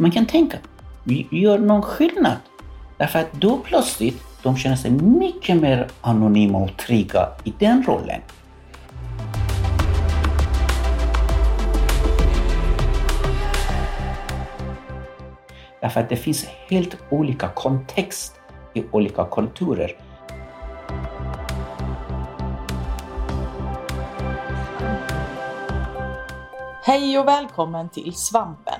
Man kan tänka, gör någon skillnad. Därför att då plötsligt de känner sig mycket mer anonyma och trygga i den rollen. Därför att det finns helt olika kontext i olika kulturer. Hej och välkommen till Svampen!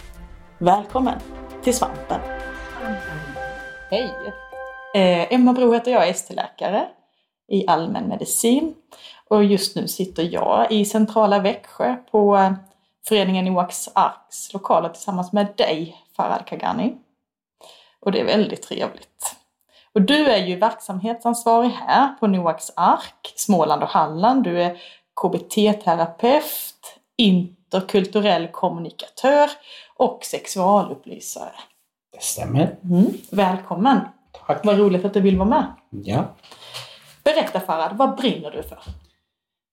Välkommen till Svampen! Hej! Eh, Emma Bro heter jag, ST-läkare i allmänmedicin. Och just nu sitter jag i centrala Växjö på eh, föreningen Noaks Arks lokaler tillsammans med dig, Farad Kagani. Och det är väldigt trevligt. Och du är ju verksamhetsansvarig här på Noaks Ark, Småland och Halland. Du är KBT-terapeut, interkulturell kommunikatör och sexualupplysare. Det stämmer. Mm. Välkommen! Tack. Vad roligt att du vill vara med. Ja. Berätta Farad, vad brinner du för?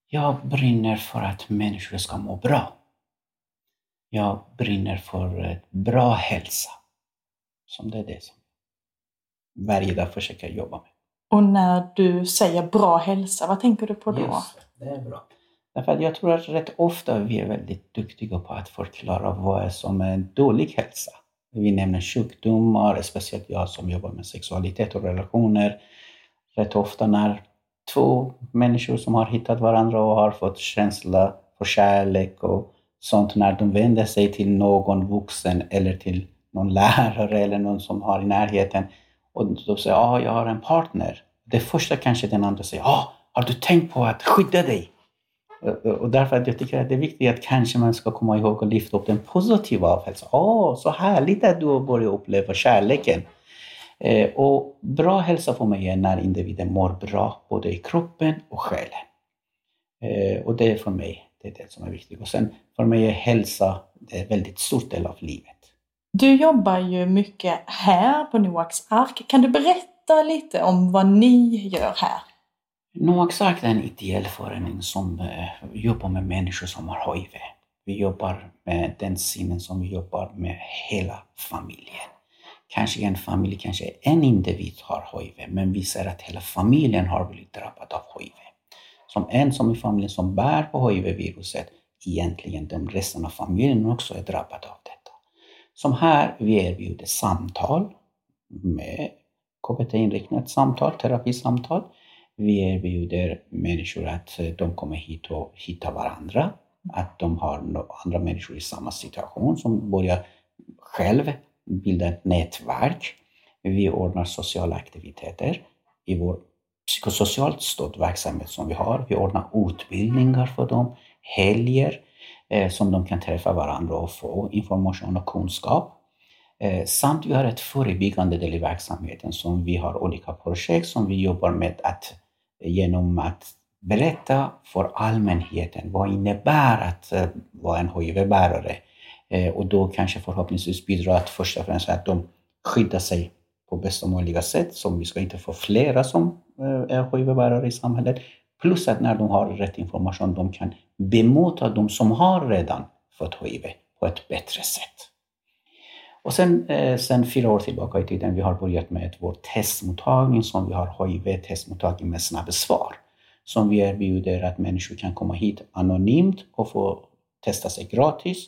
Jag brinner för att människor ska må bra. Jag brinner för ett bra hälsa. Som det är det som varje dag försöker jobba med. Och när du säger bra hälsa, vad tänker du på då? Det, det är bra. Därför att jag tror att rätt ofta vi är väldigt duktiga på att förklara vad som är en dålig hälsa. Vi nämner sjukdomar, speciellt jag som jobbar med sexualitet och relationer. Rätt ofta när två människor som har hittat varandra och har fått känsla för kärlek och sånt, när de vänder sig till någon vuxen eller till någon lärare eller någon som har i närheten och de säger ja, ah, jag har en partner. Det första kanske den andra säger, ja, ah, har du tänkt på att skydda dig? Eh, och därför att jag tycker att det är viktigt att kanske man ska komma ihåg och lyfta upp den positiva av hälsan. Åh, så härligt att du har börjat uppleva kärleken. Eh, och bra hälsa för mig är när individen mår bra både i kroppen och själen. Eh, och det är för mig det, är det som är viktigt. Och sen för mig är hälsa det är en väldigt stor del av livet. Du jobbar ju mycket här på Noaks ark. Kan du berätta lite om vad ni gör här? Noaks är en ideell förening som eh, jobbar med människor som har HIV. Vi jobbar med den synen som vi jobbar med hela familjen. Kanske en familj, kanske en individ har HIV, men vi ser att hela familjen har blivit drabbad av HIV. Som en som i familjen som bär på HIV-viruset, egentligen de resten av familjen också är drabbad av detta. Som här, vi erbjuder samtal med KBT-inriktat samtal, terapisamtal. Vi erbjuder människor att eh, de kommer hit och hittar varandra. Att de har andra människor i samma situation som börjar själv bilda ett nätverk. Vi ordnar sociala aktiviteter i vår psykosocialt stödverksamhet som vi har. Vi ordnar utbildningar för dem, helger eh, som de kan träffa varandra och få information och kunskap. Eh, samt vi har ett förebyggande del i verksamheten som vi har olika projekt som vi jobbar med att genom att berätta för allmänheten vad innebär att eh, vara en HIV-bärare eh, och då kanske förhoppningsvis bidra att först och främst att de skyddar sig på bästa möjliga sätt, som vi ska inte få flera som eh, är HIV-bärare i samhället. Plus att när de har rätt information, de kan bemöta de som har redan fått HIV på ett bättre sätt. Och sen, eh, sen fyra år tillbaka i tiden, vi har börjat med vår testmottagning som vi har HIV-testmottagning med snabbsvar. Som vi erbjuder att människor kan komma hit anonymt och få testa sig gratis.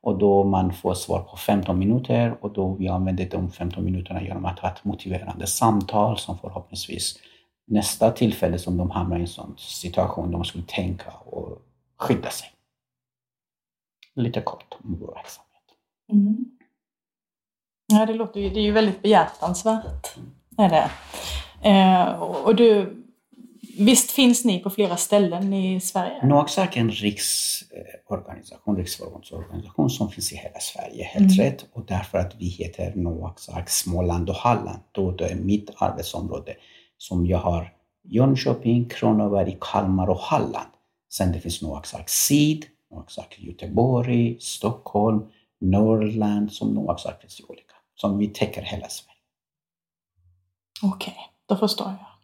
Och då man får svar på 15 minuter och då vi använder de 15 minuterna genom att ha ett motiverande samtal som förhoppningsvis nästa tillfälle som de hamnar i en sån situation de skulle tänka och skydda sig. Lite kort om vår verksamhet. Mm. Ja, det låter ju, det är ju väldigt behjärtansvärt. Är det. Eh, och du, visst finns ni på flera ställen i Sverige? Noaksak är en riksorganisation, riksförbundsorganisation som finns i hela Sverige, helt mm. rätt. Och därför att vi heter Noaksak Småland och Halland, då det är mitt arbetsområde som jag har Jönköping, Kronoberg, Kalmar och Halland. Sen det finns Noaksak Syd, Noaksak Göteborg, Stockholm, Norrland, som Noaksak finns i olika, som vi täcker hela Sverige. Okej, okay, då förstår jag.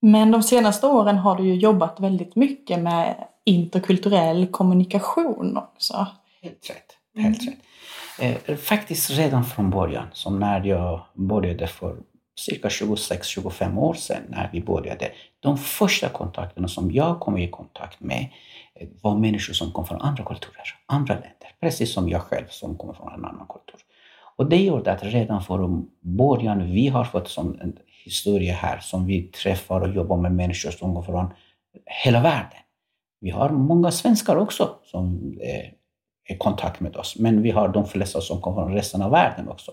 Men de senaste åren har du ju jobbat väldigt mycket med interkulturell kommunikation också. Helt rätt. Helt mm. rätt. Eh, faktiskt redan från början, som när jag började för cirka 26-25 år sedan när vi började. De första kontakterna som jag kom i kontakt med eh, var människor som kom från andra kulturer, andra länder. Precis som jag själv som kommer från en annan kultur. Och det gjorde att redan från början, vi har fått sån en historia här som vi träffar och jobbar med människor som kommer från hela världen. Vi har många svenskar också som är i kontakt med oss, men vi har de flesta som kommer från resten av världen också.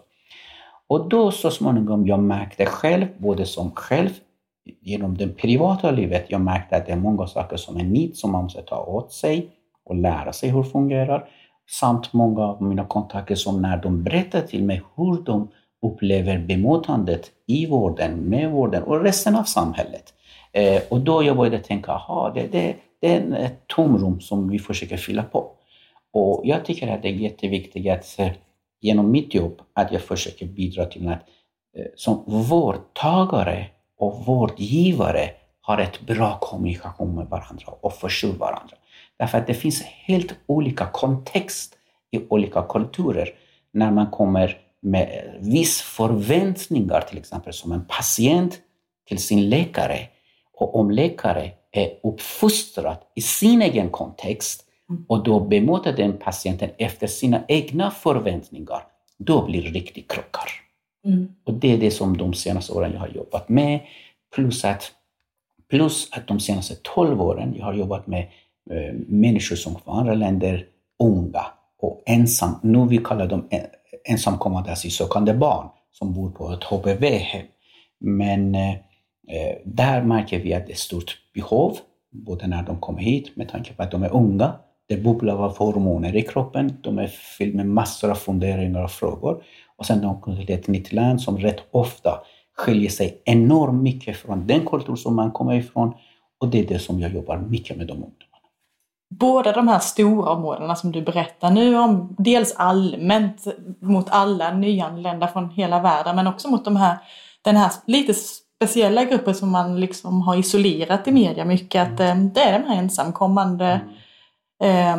Och då så småningom jag märkte själv, både som själv, genom det privata livet, jag märkte att det är många saker som är nytt som man måste ta åt sig och lära sig hur det fungerar. Samt många av mina kontakter som när de berättar till mig hur de upplever bemötandet i vården, med vården och resten av samhället. Eh, och då jag började tänka, aha, det, det, det är ett tomrum som vi försöker fylla på. Och jag tycker att det är jätteviktigt att genom mitt jobb att jag försöker bidra till att eh, som vårdtagare och vårdgivare har ett bra kommunikation med varandra och förstår varandra. Därför att det finns helt olika kontext i olika kulturer när man kommer med viss förväntningar, till exempel som en patient till sin läkare. Och om läkare är uppfostrad i sin egen kontext och då bemöter den patienten efter sina egna förväntningar, då blir det riktigt krockar. Mm. Och det är det som de senaste åren jag har jobbat med. Plus att, plus att de senaste 12 åren jag har jobbat med Eh, människor som från andra länder, unga och ensam, nu vi kallar dem eh, ensamkommande asylsökande barn som bor på ett HPV-hem. Men eh, där märker vi att det är stort behov, både när de kommer hit med tanke på att de är unga, det bubblar av hormoner i kroppen. De är fyllda med massor av funderingar och frågor. Och sen de kommer till ett nytt land som rätt ofta skiljer sig enormt mycket från den kultur som man kommer ifrån. Och det är det som jag jobbar mycket med de ungdomarna. Båda de här stora områdena som du berättar nu om, dels allmänt mot alla nyanlända från hela världen, men också mot de här, den här lite speciella gruppen som man liksom har isolerat i media mycket, att mm. Eh, det är de här ensamkommande mm eh,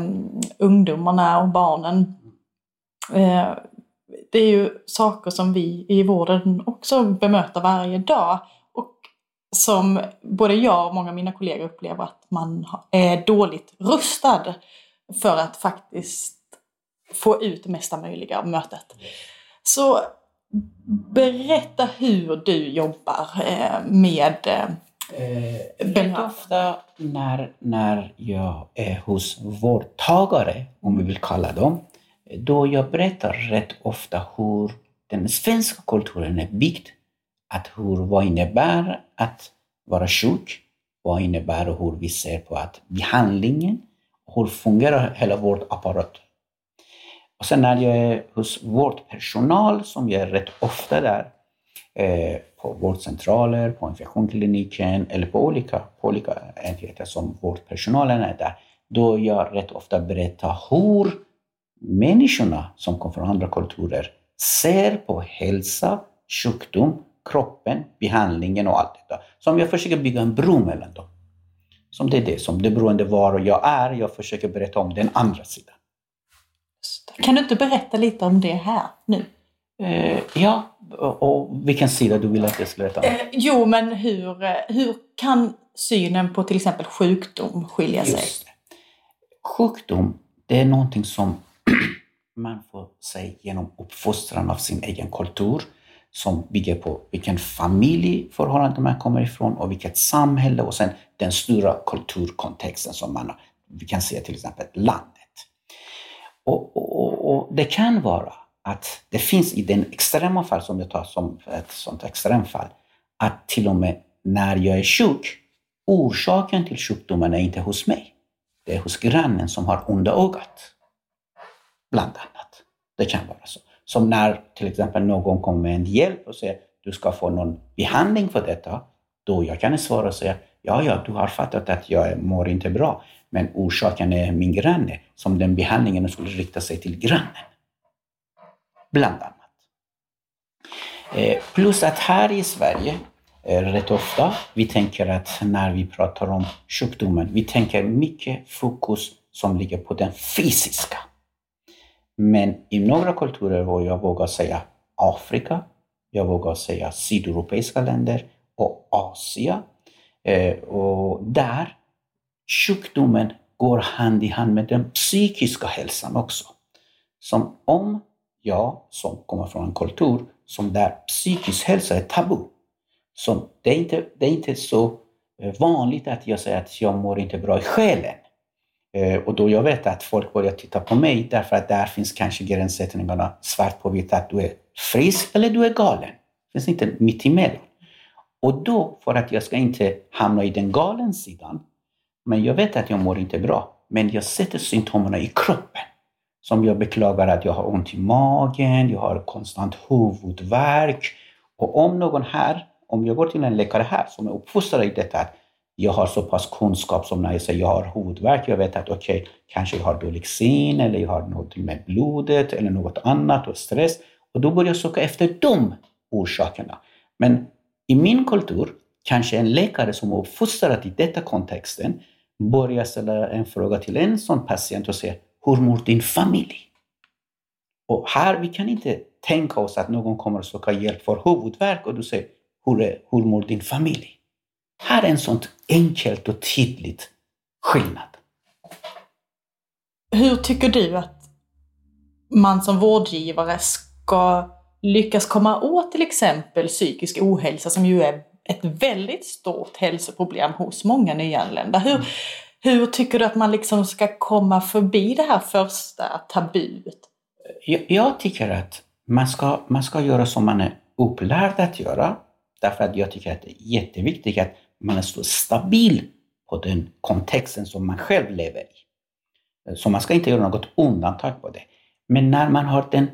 ungdomarna och barnen. Eh, det är ju saker som vi i vården också bemöter varje dag. Som både jag och många av mina kollegor upplever att man är dåligt rustad för att faktiskt få ut det mesta möjliga av mötet. Så berätta hur du jobbar eh, med eh, Eh, väldigt ofta när, när jag är hos vårdtagare, om vi vill kalla dem, då jag berättar rätt ofta hur den svenska kulturen är byggd. Att hur, vad innebär att vara sjuk? Vad innebär och hur vi ser på att behandlingen? Hur fungerar hela vårdapparaten? Och sen när jag är hos vårdpersonal, som jag är rätt ofta där, eh, på vårdcentraler, på infektionskliniken eller på olika, på olika enheter som vårdpersonalen är där, då jag rätt ofta berättar hur människorna som kommer från andra kulturer ser på hälsa, sjukdom, kroppen, behandlingen och allt detta. Som jag försöker bygga en bro mellan dem. Som det är det, som det beroende var jag är, jag försöker berätta om den andra sidan. Kan du inte berätta lite om det här nu? Eh, ja, och vilken sida du vill att jag ska berätta eh, Jo, men hur, eh, hur kan synen på till exempel sjukdom skilja sig? Just. Sjukdom, det är någonting som man får sig genom uppfostran av sin egen kultur som bygger på vilken familjeförhållande man kommer ifrån och vilket samhälle och sen den stora kulturkontexten som man har. vi kan se till exempel landet. Och, och, och, det kan vara att det finns i den extrema fall som jag tar som ett sånt extremfall, att till och med när jag är sjuk, orsaken till sjukdomen är inte hos mig. Det är hos grannen som har onda ögat. Bland annat. Det kan vara så. Som när till exempel någon kommer med en hjälp och säger du ska få någon behandling för detta. Då jag kan svara och säga ja, ja, du har fattat att jag mår inte bra. Men orsaken är min granne, som den behandlingen skulle rikta sig till grannen. Bland annat. Eh, plus att här i Sverige, eh, rätt ofta, vi tänker att när vi pratar om sjukdomen, vi tänker mycket fokus som ligger på den fysiska. Men i några kulturer, och jag vågar säga Afrika, jag vågar säga sydeuropeiska länder och Asien, eh, och där sjukdomen går hand i hand med den psykiska hälsan också. Som om jag, som kommer från en kultur som där psykisk hälsa är tabu, som det, är inte, det är inte så eh, vanligt att jag säger att jag mår inte bra i själen. Eh, och då jag vet att folk börjar titta på mig därför att där finns kanske gränssättningarna svart på vitt att du är frisk eller du är galen. Det finns inte mitt emellan. Och då, för att jag ska inte hamna i den galen sidan, men jag vet att jag mår inte bra. Men jag sätter symptomen i kroppen. Som jag beklagar att jag har ont i magen, jag har konstant huvudvärk. Och om någon här, om jag går till en läkare här som är uppfostrad i detta, att jag har så pass kunskap som när jag säger jag har huvudvärk, jag vet att okej, okay, kanske jag har dålig syn eller jag har något med blodet eller något annat och stress. Och då börjar jag söka efter de orsakerna. Men i min kultur, kanske en läkare som är uppfostrad i detta kontexten, börjar ställa en fråga till en sån patient och säga Hur mår din familj? Och här, vi kan inte tänka oss att någon kommer att söka hjälp för huvudvärk och du säger hur, är, hur mår din familj? Här är en sån enkelt och tydligt skillnad. Hur tycker du att man som vårdgivare ska lyckas komma åt till exempel psykisk ohälsa som ju är ett väldigt stort hälsoproblem hos många nyanlända. Hur, mm. hur tycker du att man liksom ska komma förbi det här första tabuet? Jag, jag tycker att man ska, man ska göra som man är upplärd att göra. Därför att jag tycker att det är jätteviktigt att man är så stabil på den kontexten som man själv lever i. Så man ska inte göra något undantag på det. Men när man har den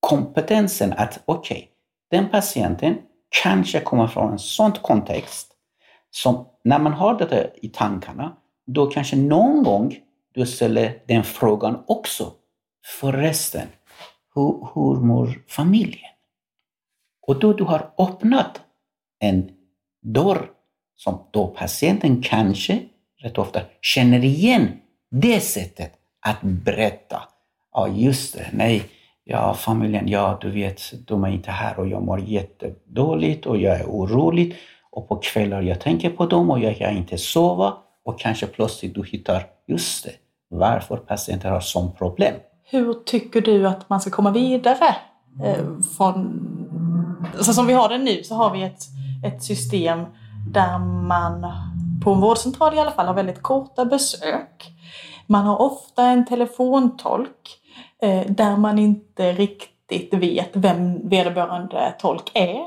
kompetensen att okej, okay, den patienten kanske kommer från en sån kontext som när man har det i tankarna, då kanske någon gång du ställer den frågan också. Förresten, hur, hur mår familjen? Och då du har öppnat en dörr som då patienten kanske rätt ofta känner igen det sättet att berätta. Ja, just det, nej, Ja, familjen, ja du vet, de är inte här och jag mår jättedåligt och jag är orolig. Och på kvällar jag tänker på dem och jag kan inte sova. Och kanske plötsligt du hittar, just det, varför patienter har sån problem. Hur tycker du att man ska komma vidare? Eh, från, så som vi har det nu så har vi ett, ett system där man på en vårdcentral i alla fall har väldigt korta besök. Man har ofta en telefontolk Eh, där man inte riktigt vet vem vederbörande tolk är.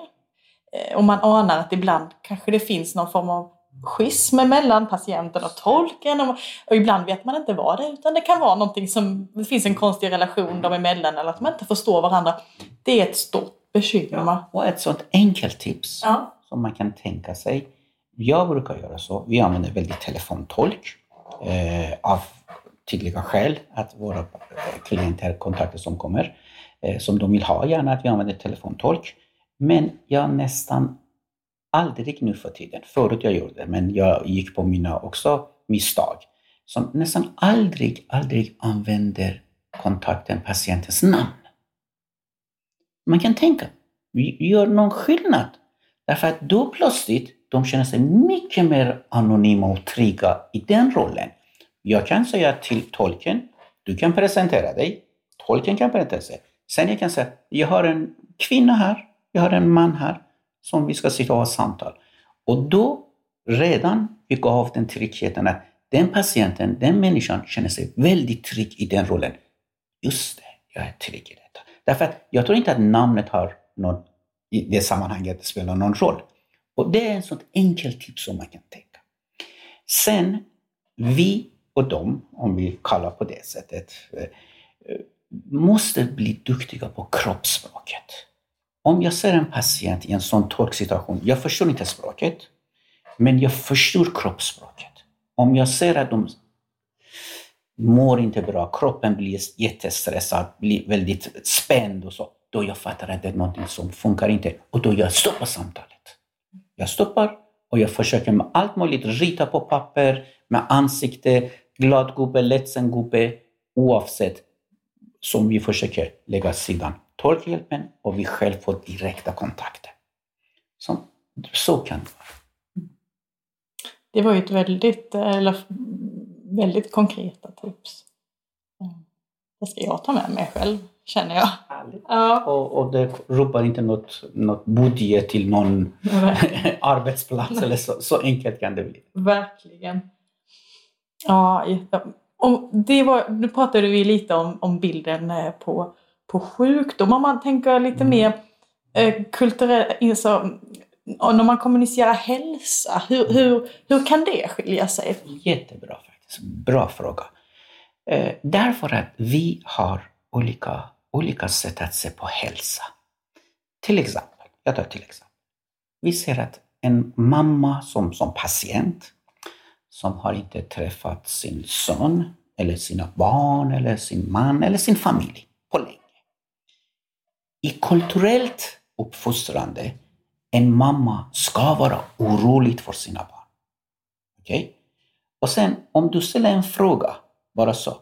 Eh, och man anar att ibland kanske det finns någon form av schism mellan patienten och tolken. Och, och, ibland vet man inte vad det är utan det kan vara någonting som, det finns en konstig relation dem emellan eller att man inte förstår varandra. Det är ett stort bekymmer. Ja, och ett sånt enkelt tips ja som man kan tänka sig. Jag brukar göra så, vi använder väldigt telefontolk eh, av tydliga skäl att våra klienter, kontakter som kommer, eh, som de vill ha gärna att vi använder telefontolk. Men jag nästan aldrig nu för tiden, förut jag gjorde det, men jag gick på mina också misstag, som nästan aldrig, aldrig använder kontakten patientens namn. Man kan tänka, gör någon skillnad. Därför att då plötsligt de känner sig mycket mer anonyma och trygga i den rollen. Jag kan säga till tolken, du kan presentera dig. Tolken kan presentera sig. Sen jag kan säga, jag har en kvinna här, jag har en man här som vi ska sitta och ha samtal. Och då redan vi gav den tryggheten att den patienten, den människan känner sig väldigt trygg i den rollen. Just det, jag är trygg i detta. Därför att jag tror inte att namnet har någon, i det sammanhanget spelar någon roll. Och det är en sån enkelt tips som man kan tänka. Sen, vi och dem, om vi kallar på det sättet, eh, måste bli duktiga på kroppsspråket. Om jag ser en patient i en sån tolksituation, jag förstår inte språket, men jag förstår kroppsspråket. Om jag ser att de mår inte bra, kroppen blir jättestressad, blir väldigt spänd och så, då jag fattar att det är något som funkar inte och då jag stoppar samtalet. Jag stoppar och jag försöker med allt möjligt rita på papper, med ansikte, glad gubbe, ledsen gubbe, oavsett som vi försöker lägga sidan tolkhjälpen och vi själv får direkta kontakter. Så, så kan det vara. Det var ju ett väldigt, eller, väldigt konkreta tips. Det ska jag ta med mig själv, känner jag. Ja. Och, och det rubbar inte något, något budget till någon arbetsplats eller så, så enkelt kan det bli. Verkligen. Ja, och det var, nu pratade vi lite om, om bilden eh, på, på sjukdom. Om man tänker lite mm. mer eh, kulturellt, så, när man kommunicerar hälsa, hur, hur, hur kan det skilja sig? Jättebra faktiskt. Bra fråga. Eh, därför att vi har olika, olika sätt att se på hälsa. Till exempel, jag tar till exempel. Vi ser att en mamma som, som patient som har inte träffat sin son eller sina barn eller sin man eller sin familj på länge. I kulturellt uppfostrande, en mamma ska vara orolig för sina barn. Okej? Okay? Och sen om du ställer en fråga, bara så.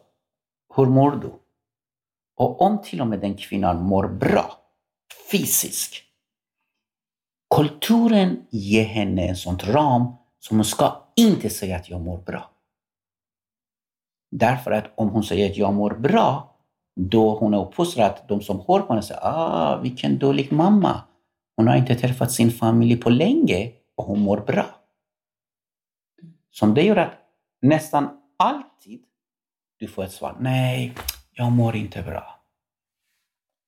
Hur mår du? Och om till och med den kvinnan mår bra, fysiskt, kulturen ger henne en sån ram som hon ska inte säga att jag mår bra. Därför att om hon säger att jag mår bra, då hon är uppfostrad, de som hör på henne säger ah, vilken dålig mamma. Hon har inte träffat sin familj på länge och hon mår bra. Som det gör att nästan alltid du får ett svar, nej, jag mår inte bra.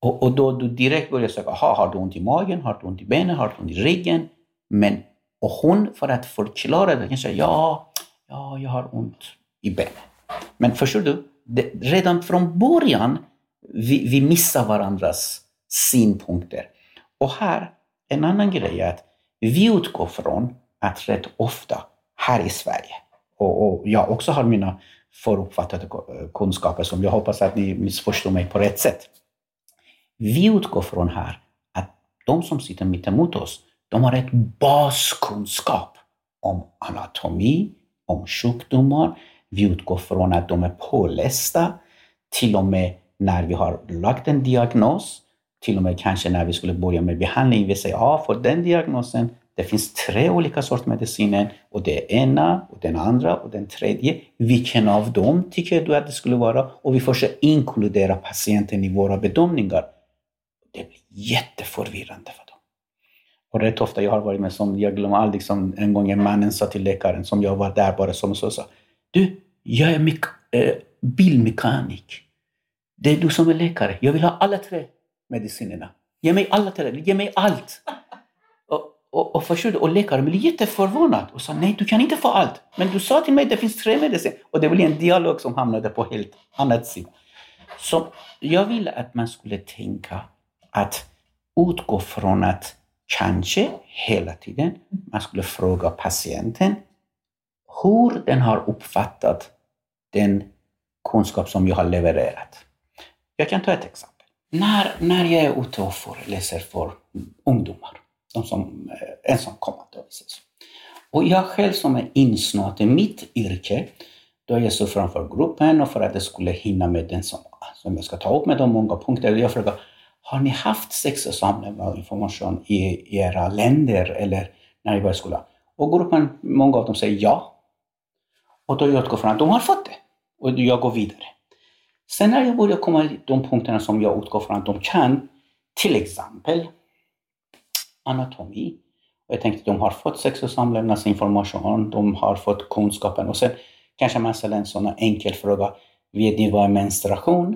Och, och då du direkt börjar säga, har du ont i magen, har du ont i benen, har du ont i ryggen? Men och hon, för att förklara det, kan säga ja, ja, jag har ont i benen. Men förstår du? Det, redan från början vi, vi missar varandras synpunkter. Och här, en annan grej är att vi utgår från att rätt ofta här i Sverige, och, och jag också har mina föruppfattade kunskaper som jag hoppas att ni missförstår mig på rätt sätt. Vi utgår från här att de som sitter mittemot oss, de har ett baskunskap om anatomi, om sjukdomar. Vi utgår från att de är pålästa. Till och med när vi har lagt en diagnos, till och med kanske när vi skulle börja med behandling, vi säger ja, för den diagnosen, det finns tre olika sorters mediciner och det är ena, och den andra och den tredje. Vilken av dem tycker du att det skulle vara? Och vi försöker inkludera patienten i våra bedömningar. Det blir jätteförvirrande för dem. Och rätt ofta jag har varit med som, jag glömmer aldrig, som en gång en mannen sa till läkaren som jag var där bara som så sa. Du, jag är äh, bilmekanik. Det är du som är läkare. Jag vill ha alla tre medicinerna. Ge mig alla tre, ge mig allt. Och, och, och, och läkaren blev jätteförvånad och sa nej, du kan inte få allt. Men du sa till mig att det finns tre mediciner. Och det blev en dialog som hamnade på helt annat sida. Så jag ville att man skulle tänka att utgå från att kanske hela tiden man skulle fråga patienten hur den har uppfattat den kunskap som jag har levererat. Jag kan ta ett exempel. När, när jag är ute och föreläser för ungdomar, de som eh, ensamkommande och jag själv som är insnöad i mitt yrke, då jag står framför gruppen och för att jag skulle hinna med den som, som jag ska ta upp med de många punkter, jag frågar har ni haft sex och samlevnad information i, i era länder eller när ni började skolan? Och gruppen, många av dem säger ja. Och då jag utgår från att de har fått det. Och jag går vidare. Sen när jag börjar komma till de punkterna som jag utgår från att de kan, till exempel anatomi. Och jag tänkte de har fått sex och samlevnadsinformation, de har fått kunskapen och sen kanske man ställer en sån enkel fråga. Vet ni vad är menstruation?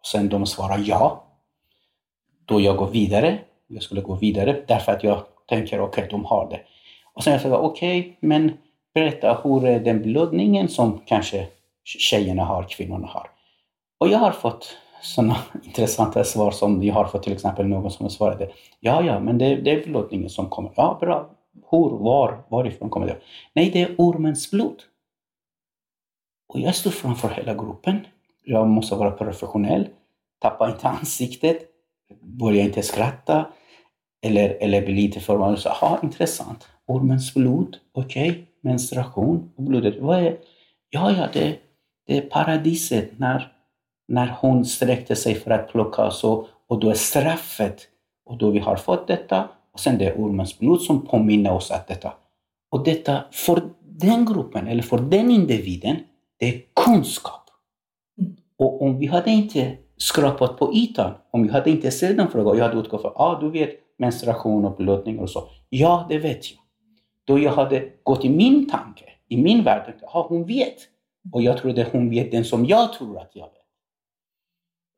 Och sen de svarar ja. Då jag går vidare. Jag skulle gå vidare därför att jag tänker okej, okay, de har det. Och sen jag frågar okej, okay, men berätta hur är den blödningen som kanske tjejerna har, kvinnorna har. Och jag har fått sådana intressanta svar som jag har fått till exempel någon som svarade Ja, ja, men det, det är förlåtningen som kommer. Ja, bra. Hur, var, varifrån kommer det? Nej, det är ormens blod. Och jag stod framför hela gruppen. Jag måste vara professionell. Tappa inte ansiktet. Börja inte skratta. Eller, eller bli lite förvånad. Ja, intressant. Ormens blod, okej. Okay. Menstruation och blodet. Vad är? Ja, ja, det, det är paradiset när, när hon sträckte sig för att plocka så och då är straffet. Och då vi har fått detta och sen det är ormens blod som påminner oss att detta. Och detta för den gruppen eller för den individen, det är kunskap. Mm. Och om vi hade inte skrapat på ytan, om vi hade inte ställt den frågan, jag hade utgått från, ah, du vet menstruation och blödning och så. Ja, det vet jag. Då jag hade gått i min tanke, i min värld, ja hon vet. Och jag trodde hon vet den som jag tror att jag vet.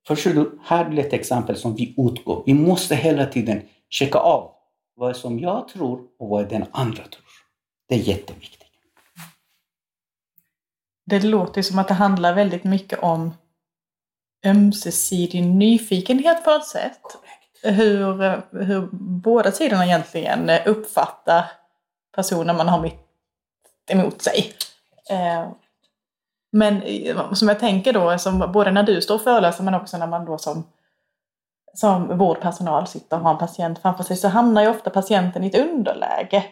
Förstår du? Här blir ett exempel som vi utgår. Vi måste hela tiden checka av vad som jag tror och vad den andra tror. Det är jätteviktigt. Det låter som att det handlar väldigt mycket om ömsesidig nyfikenhet på något sätt. Hur, hur båda sidorna egentligen uppfattar personen man har mitt emot sig. Eh, men som jag tänker då, som både när du står och föreläser men också när man då som, som vårdpersonal sitter och har en patient framför sig så hamnar ju ofta patienten i ett underläge.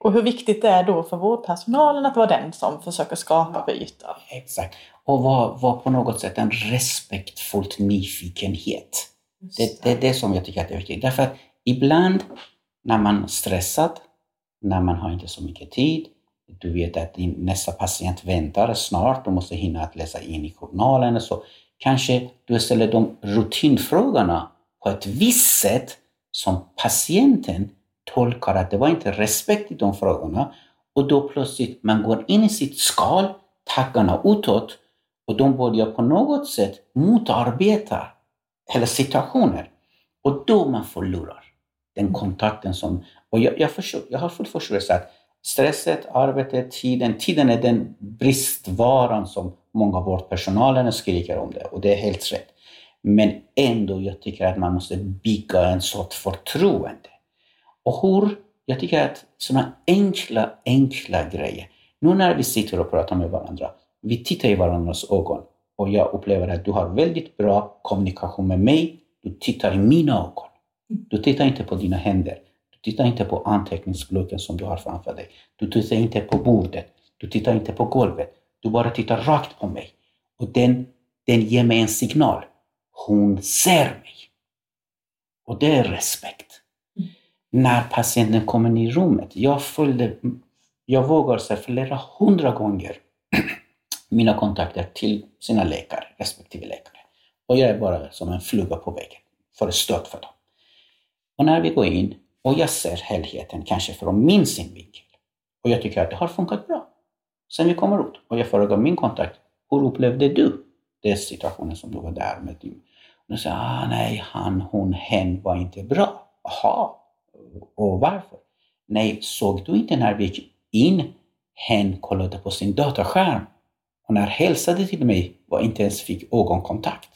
Och hur viktigt det är då för vårdpersonalen att vara den som försöker skapa byten. Exakt. Och vara var på något sätt en respektfullt nyfikenhet. Det, det är det som jag tycker är viktigt. Därför att ibland när man är stressad, när man har inte så mycket tid, du vet att din nästa patient väntar snart, du måste hinna att läsa in i journalen. Så kanske du ställer de rutinfrågorna på ett visst sätt som patienten tolkar att det var inte respekt i de frågorna. Och då plötsligt man går in i sitt skal, taggarna utåt och de börjar på något sätt motarbeta hela situationen. Och då man förlorar den kontakten som... Och jag, jag, förstår, jag har full förståelse att Stresset, arbetet, tiden. Tiden är den bristvaran som många vårdpersonalen skriker om det och det är helt rätt. Men ändå, jag tycker att man måste bygga en sorts förtroende. Och hur? Jag tycker att sådana enkla, enkla grejer. Nu när vi sitter och pratar med varandra, vi tittar i varandras ögon och jag upplever att du har väldigt bra kommunikation med mig. Du tittar i mina ögon. Du tittar inte på dina händer. Du tittar inte på anteckningsblocken som du har framför dig. Du tittar inte på bordet. Du tittar inte på golvet. Du bara tittar rakt på mig. Och den, den ger mig en signal. Hon ser mig. Och det är respekt. Mm. När patienten kommer in i rummet, jag följde, jag vågar säga flera hundra gånger mina kontakter till sina läkare, respektive läkare. Och jag är bara som en fluga på väggen, för stöd för dem. Och när vi går in och jag ser helheten kanske från min synvinkel. Och jag tycker att det har funkat bra. Sen vi kommer ut och jag frågar min kontakt, hur upplevde du den situationen som du var där med din? Och de säger, ah, nej, han, hon, hen var inte bra. Jaha, och varför? Nej, såg du inte när vi gick in, hen kollade på sin dataskärm och när hälsade till mig var inte ens fick ögonkontakt.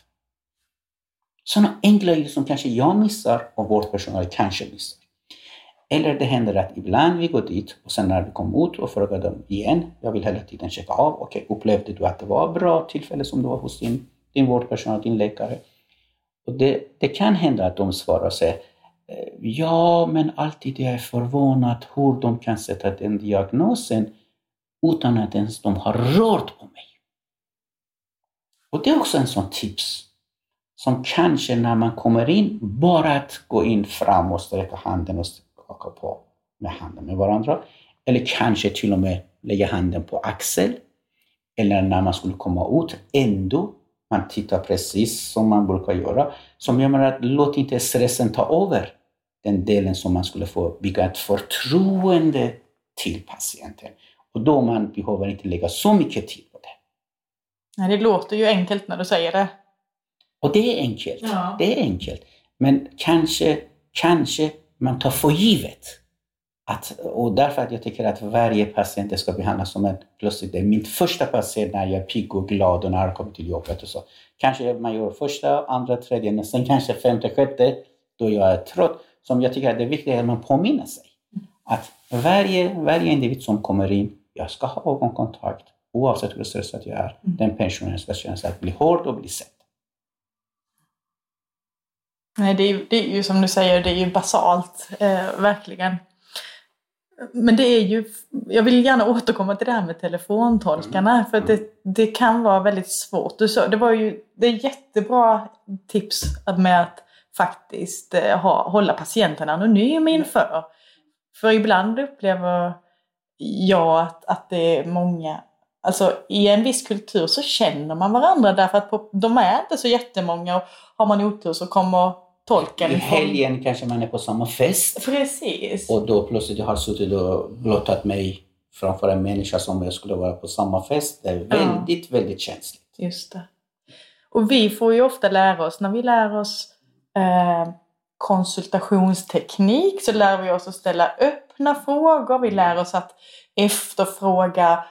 Sådana enkla grejer som kanske jag missar och vår personal kanske missar. Eller det händer att ibland vi går dit och sen när vi kommer ut och frågar dem igen, jag vill hela tiden checka av, okej, okay, upplevde du att det var ett bra tillfälle som du var hos din, din vårdpersonal, din läkare? Och det, det kan hända att de svarar och eh, säger, ja, men alltid jag är förvånad hur de kan sätta den diagnosen utan att ens de har rört på mig. Och det är också en sån tips som kanske när man kommer in, bara att gå in fram och sträcka handen och skaka på med handen med varandra. Eller kanske till och med lägga handen på axel. Eller när man skulle komma ut, ändå man tittar precis som man brukar göra. Som jag menar, låt inte stressen ta över den delen som man skulle få bygga ett förtroende till patienten. Och då man behöver inte lägga så mycket tid på det. Nej, det låter ju enkelt när du säger det. Och det är enkelt. Ja. Det är enkelt. Men kanske, kanske man tar för givet Att, och därför att jag tycker att varje patient ska behandlas som en plötsligt, det är min första patient när jag är pigg och glad och när jag kommer till jobbet och så. Kanske man gör första, andra, tredje, men sen kanske femte, sjätte, då jag är trött. Som jag tycker att det är viktigt att man påminner sig. Att varje, varje individ som kommer in, jag ska ha ögonkontakt oavsett hur stressad jag är. Mm. Den pensionären ska känna sig att bli hård och bli sedd. Nej, det är, det är ju som du säger, det är ju basalt, eh, verkligen. Men det är ju, jag vill gärna återkomma till det här med telefontolkarna mm. för det, mm. det kan vara väldigt svårt. Du sa, det var ju det är jättebra tips med att faktiskt eh, ha, hålla patienten anonym inför. För ibland upplever jag att, att det är många, alltså i en viss kultur så känner man varandra därför att på, de är inte så jättemånga och har man otur så kommer tolken. I helgen från... kanske man är på samma fest. Precis. Och då plötsligt jag har suttit och blottat mig framför en människa som jag skulle vara på samma fest. Det är väldigt, ja. väldigt känsligt. Just det. Och vi får ju ofta lära oss, när vi lär oss eh, konsultationsteknik så lär vi oss att ställa öppna frågor. Vi lär oss att efterfråga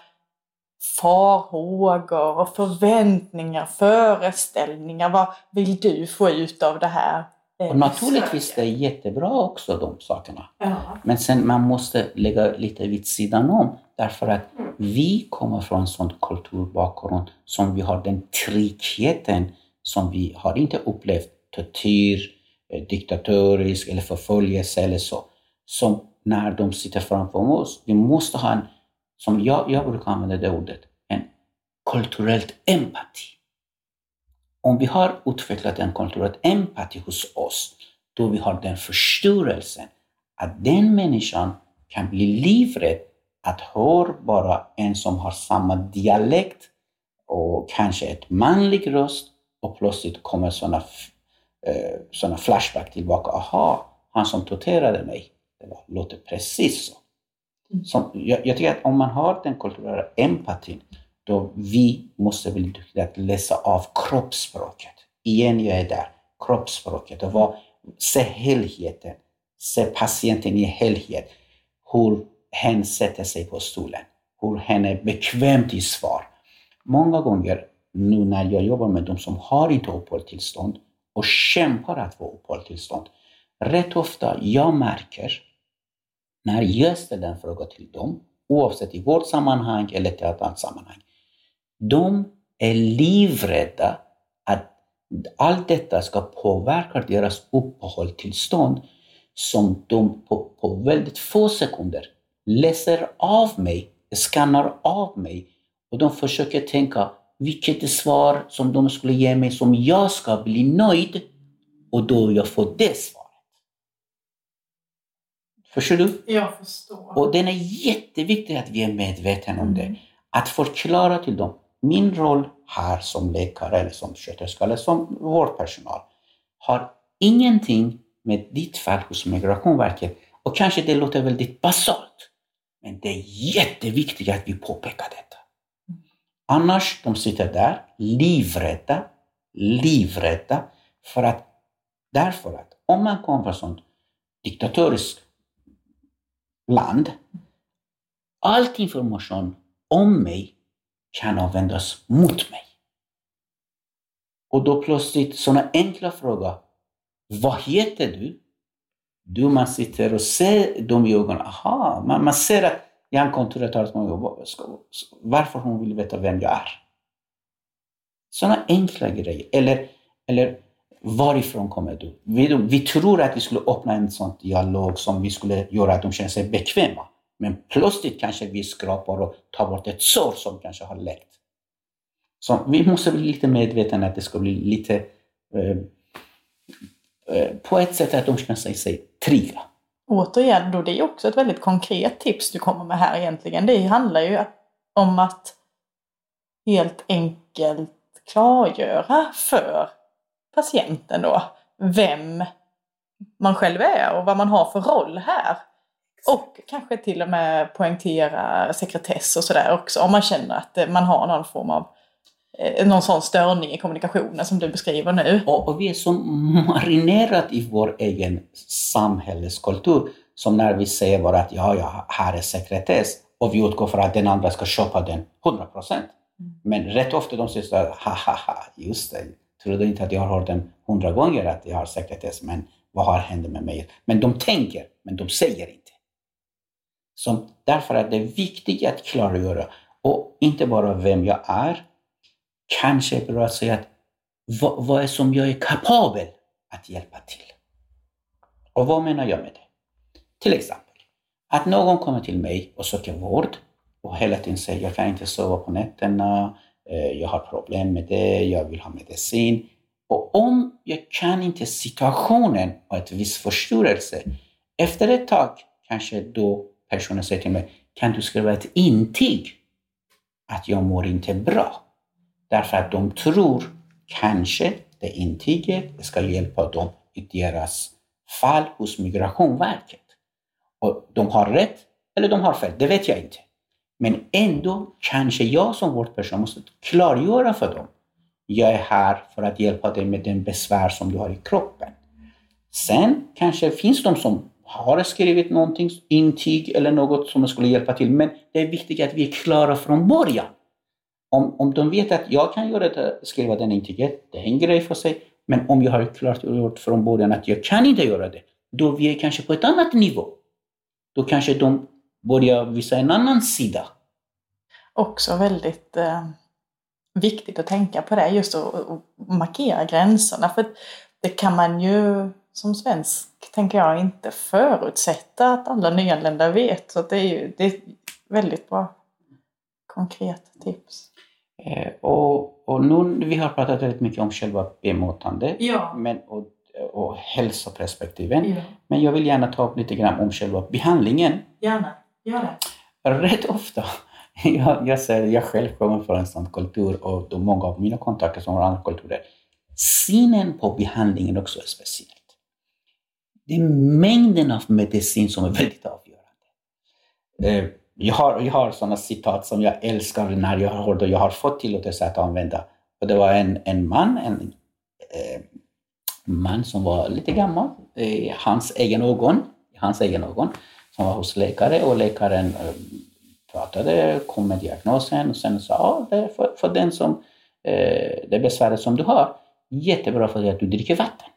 farhågor och förväntningar, föreställningar. Vad vill du få ut av det här? Och naturligtvis det är jättebra också de sakerna. Ja. Men sen man måste lägga lite vid sidan om därför att vi kommer från en sån kulturbakgrund som vi har den tryggheten som vi har inte upplevt tortyr, eh, diktatorisk eller förföljelse eller så. Som när de sitter framför oss. Vi måste ha en, som jag, jag brukar använda det ordet, en kulturellt empati om vi har utvecklat en kulturell empati hos oss, då vi har den förståelsen att den människan kan bli livrädd att höra bara en som har samma dialekt och kanske ett manlig röst och plötsligt kommer sådana eh, såna flashback tillbaka. Aha, han som torterade mig, det låter precis så. Mm. Som, jag, jag tycker att om man har den kulturella empatin då vi måste bli duktiga att läsa av kroppsspråket. Igen, jag är där. Kroppsspråket och vad, se helheten. Se patienten i helhet. Hur hen sätter sig på stolen. Hur hen är bekvämt i svar. Många gånger nu när jag jobbar med de som har inte uppehållstillstånd och kämpar att få uppehållstillstånd. Rätt ofta jag märker när jag ställer en fråga till dem, oavsett i vårt sammanhang eller i ett annat sammanhang, de är livrädda att allt detta ska påverka deras uppehållstillstånd som de på, på väldigt få sekunder läser av mig, skannar av mig och de försöker tänka vilket svar som de skulle ge mig som jag ska bli nöjd och då jag får det svaret. Förstår du? Jag förstår. Och det är jätteviktigt att vi är medvetna om det. Mm. Att förklara till dem min roll här som läkare eller som sköterska eller som vårdpersonal har ingenting med ditt fall hos Migrationsverket och kanske det låter väldigt basalt. Men det är jätteviktigt att vi påpekar detta. Annars de sitter där livrädda, livrädda för att därför att om man kommer från ett diktatoriskt land, all information om mig kan användas mot mig. Och då plötsligt sådana enkla frågor. Vad heter du? Du, man sitter och ser dem i ögonen. Aha, man, man ser att hjärnkontoret har varför hon vill veta vem jag är. Sådana enkla grejer. Eller, eller varifrån kommer du? Vi, vi tror att vi skulle öppna en sån dialog som vi skulle göra att de känner sig bekväma. Men plötsligt kanske vi skrapar och tar bort ett sår som kanske har läckt. Så vi måste bli lite medvetna att det ska bli lite eh, eh, på ett sätt att de känner sig trygga. Återigen, då det är också ett väldigt konkret tips du kommer med här egentligen. Det handlar ju om att helt enkelt klargöra för patienten då vem man själv är och vad man har för roll här. Och kanske till och med poängtera sekretess och sådär också om man känner att man har någon form av eh, någon sån störning i kommunikationen som du beskriver nu. Och, och vi är så marinerat i vår egen samhällskultur som när vi säger bara att ja, ja, här är sekretess och vi utgår från att den andra ska köpa den 100 procent. Mm. Men rätt ofta de säger så här, ha ha ha, just det, trodde inte att jag har hört den hundra gånger att jag har sekretess, men vad har hänt med mig? Men de tänker, men de säger inte. Som, därför är det viktigt att klargöra, och inte bara vem jag är, kanske är bra att säga att vad, vad är som jag är kapabel att hjälpa till. Och vad menar jag med det? Till exempel, att någon kommer till mig och söker vård och hela tiden säger jag kan inte sova på nätterna, eh, jag har problem med det, jag vill ha medicin. Och om jag kan inte situationen och ett viss förstörelse, efter ett tag kanske då personen säger till mig, kan du skriva ett intyg att jag mår inte bra? Därför att de tror kanske det intyget ska hjälpa dem i deras fall hos Migrationsverket. Och de har rätt eller de har fel, det vet jag inte. Men ändå kanske jag som vårdperson måste klargöra för dem. Jag är här för att hjälpa dig med den besvär som du har i kroppen. Sen kanske finns de som har skrivit någonting, intyg eller något som skulle hjälpa till. Men det är viktigt att vi är klara från början. Om, om de vet att jag kan göra det, skriva den intyget, det är en grej för sig. Men om jag har klart gjort från början att jag kan inte göra det, då vi är kanske på ett annat nivå. Då kanske de börjar visa en annan sida. Också väldigt eh, viktigt att tänka på det, just att, att markera gränserna. För det kan man ju som svensk, tänker jag, inte förutsätta att alla nyanlända vet. Så det är ju det är väldigt bra konkret tips. Eh, och, och nu, vi har pratat väldigt mycket om själva bemötandet ja. men, och, och hälsoperspektiven. Ja. Men jag vill gärna ta upp lite grann om själva behandlingen. Gärna, gör det. Rätt ofta, jag, jag säger jag själv kommer från en sån kultur och då många av mina kontakter som har andra kulturer. Synen på behandlingen också är speciellt. Det är mängden av medicin som är väldigt avgörande. Eh, jag har, jag har sådana citat som jag älskar när jag har hört och jag har fått tillåtelse att använda. Och det var en, en man, en eh, man som var lite gammal, i hans egen ögon, hans egen ögon, som var hos läkare och läkaren eh, pratade, kom med diagnosen och sen sa ah, det är för, för den som, eh, det besväret som du har, jättebra för dig att du dricker vatten.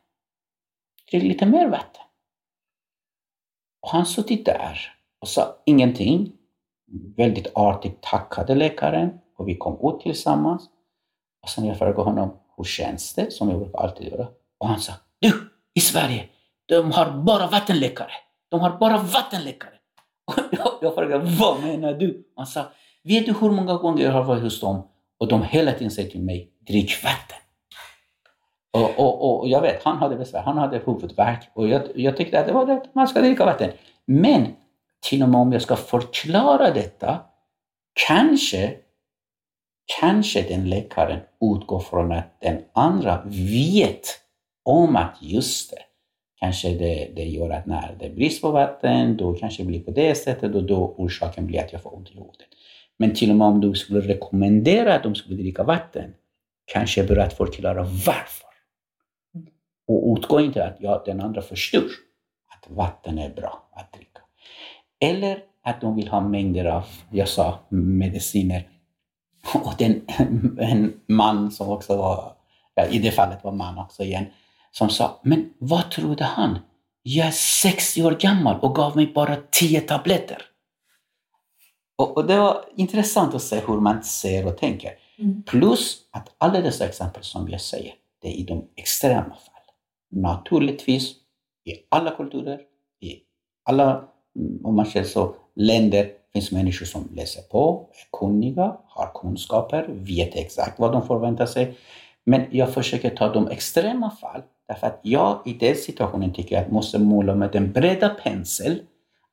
Drick lite mer vatten. Och han suttit där och sa ingenting väldigt artigt tackade läkaren och vi kom ut tillsammans. Och sen jag frågade honom, hur känns det? Som jag brukar alltid göra. Och han sa, du, i Sverige, de har bara vattenläkare. De har bara vattenläkare. Och jag, jag frågade, vad menar du? Han sa, vet du hur många gånger jag har varit hos dem och de hela tiden säger till mig, drick vatten. Och, och, och jag vet, han hade besvär, han hade huvudvärk och jag, jag tyckte att det var rätt, man ska dricka vatten. Men till och med om jag ska förklara detta, kanske, kanske den läkaren utgår från att den andra vet om att just det, kanske det, det gör att när det är brist på vatten, då kanske det blir på det sättet och då orsaken blir att jag får ont i huvudet. Men till och med om du skulle rekommendera att de skulle dricka vatten, kanske är bra att förklara varför. Och utgå inte att ja, den andra förstår att vatten är bra att dricka. Eller att de vill ha mängder av, jag sa, mediciner. Och den, en man som också var, ja, i det fallet var man också igen, som sa, men vad trodde han? Jag är 60 år gammal och gav mig bara 10 tabletter. Och, och, det var intressant att se hur man ser och tänker. Mm. Plus att alla dessa exempel som jag säger, det är i de extrema fallen. Naturligtvis i alla kulturer, i alla mm, om man säger så, länder finns människor som läser på, är kunniga, har kunskaper, vet exakt vad de förväntar sig. Men jag försöker ta de extrema fall, därför att jag i den situationen tycker att jag måste måla med den breda pensel,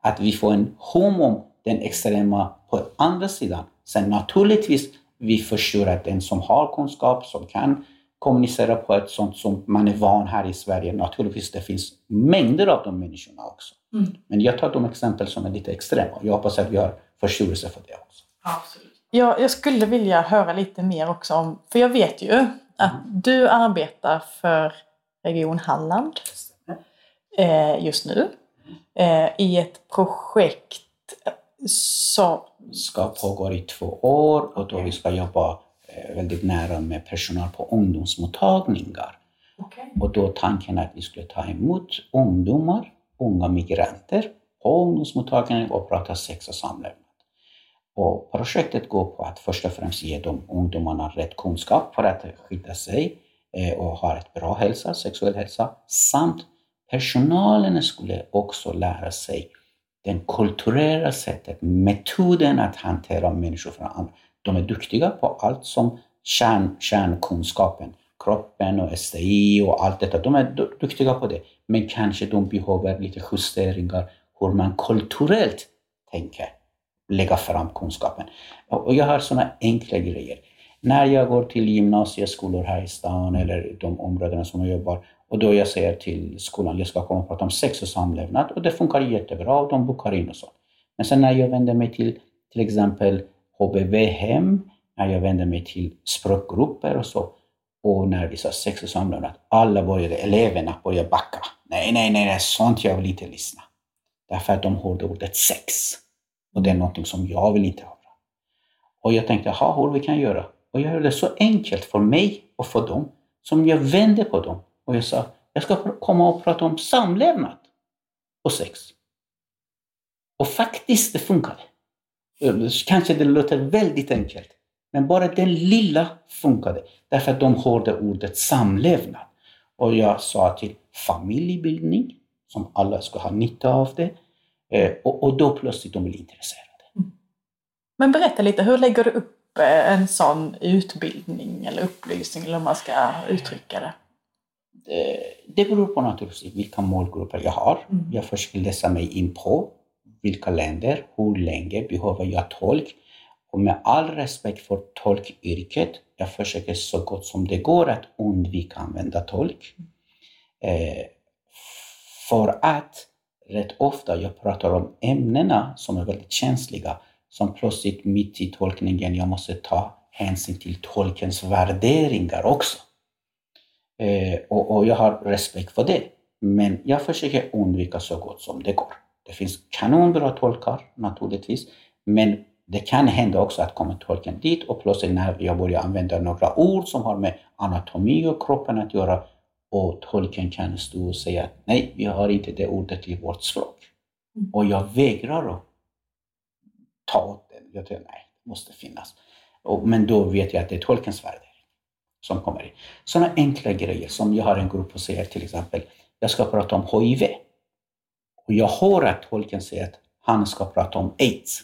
att vi får en hum om den extrema på andra sidan. Sen naturligtvis, vi förstår att den som har kunskap, som kan kommunicera på ett sånt som man är van här i Sverige, naturligtvis det finns mängder av de människorna också. Mm. Men jag tar de exempel som är lite extrema. Jag hoppas att vi har förståelse för det också. Absolut. Ja, jag skulle vilja höra lite mer också om, för jag vet ju att mm. du arbetar för Region Halland eh, just nu. eh, i ett projekt som ska pågå i två år och då vi ska jobba eh, väldigt nära med personal på ungdomsmottagningar. okay. Och då tanken att vi skulle ta emot ungdomar, unga migranter på ungdomsmottagningen och prata sex och samlevnad. Och projektet går på att först och främst ge de ungdomarna rätt kunskap för att skydda sig eh, och ha ett bra hälsa, sexuell hälsa, samt personalen skulle också lära sig det kulturella sättet, metoden att hantera människor från andra. De är duktiga på allt som kärn, kärnkunskapen, kroppen och STI och allt detta. De är duktiga på det. Men kanske de behöver lite justeringar hur man kulturellt tänker lägga fram kunskapen. Och jag har sådana enkla grejer. När jag går till gymnasieskolor här i stan eller de områdena som jag jobbar och då jag säger till skolan, jag ska komma och prata om sex och samlevnad och det funkar jättebra och de bokar in och så. Men sen när jag vänder mig till till exempel HBV-hem, när jag vände mig till språkgrupper och så, och när vi sa sex och samlevnad, alla började, eleverna började backa. Nej, nej, nej, det sånt jag vill inte lyssna. Därför att de hörde ordet sex. Och det är någonting som jag vill inte höra. Och jag tänkte, jaha, hur vi kan göra? Och jag gjorde det så enkelt för mig och för dem, som jag vände på dem och jag sa, jag ska komma och prata om samlevnad och sex. Och faktiskt, det funkade. Kanske det låter väldigt enkelt, men bara den lilla funkade. Därför att de hörde ordet samlevnad. Och jag sa till familjebildning, som alla ska ha nytta av det. Eh, och, och då plötsligt de blir intresserade. Men berätta lite, hur lägger du upp eh, en sån utbildning eller upplysning eller hur man ska uttrycka det? det beror på naturligtvis vilka målgrupper jag har. Mm. Jag försöker läsa mig in på vilka länder, hur länge behöver jag tolk? Och med all respekt för tolkyrket, jag försöker så gott som det går att undvika att använda tolk. Eh, för att rätt ofta jag pratar om ämnena som är väldigt känsliga, som plötsligt mitt i tolkningen jag måste ta hänsyn till tolkens värderingar också. Eh, och, och, jag har respekt för det. Men jag försöker undvika så gott som det går. Det finns kanonbra tolkar naturligtvis, men det kan hända också att kommer tolken dit och plötsligt när jag börjar använda några ord som har med anatomi och kroppen att göra och tolken kan stå och säga att nej, vi har inte det ordet i vårt språk. Mm. Och jag vägrar att ta åt det. Jag tror nej, det måste finnas. Och, men då vet jag att det är tolkens värde som kommer in. Sådana enkla grejer som jag har en grupp och säger till exempel, jag ska prata om HIV. Och jag hör att tolken säger att han ska prata om AIDS.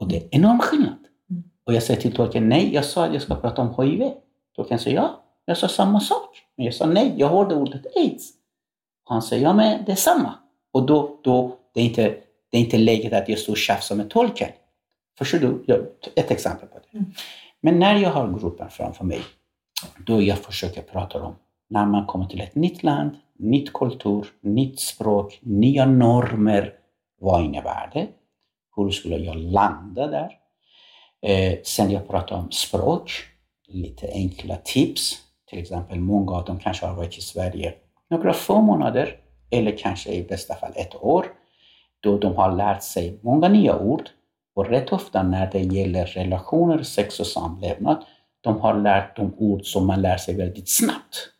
Och det är enorm skillnad. Mm. Och jag säger till tolken, nej, jag sa att jag ska prata om HIV. Tolken säger, ja, jag sa samma sak. Men jag sa nej, jag hörde ordet AIDS. Och han säger, ja men det är samma. Och då, då det är inte, det är inte läget att jag står och tjafsar med tolken. Förstår du? Ett exempel på det. Mm. Men när jag har gruppen framför mig, då jag försöker prata om när man kommer till ett nytt land, nytt kultur, nytt språk, nya normer. Vad innebär det? Hur skulle jag landa där? Eh, sen jag pratade om språk, lite enkla tips. Till exempel, många av dem kanske har varit i Sverige några få månader eller kanske i bästa fall ett år. Då de har lärt sig många nya ord och rätt ofta när det gäller relationer, sex och samlevnad, de har lärt de ord som man lär sig väldigt snabbt.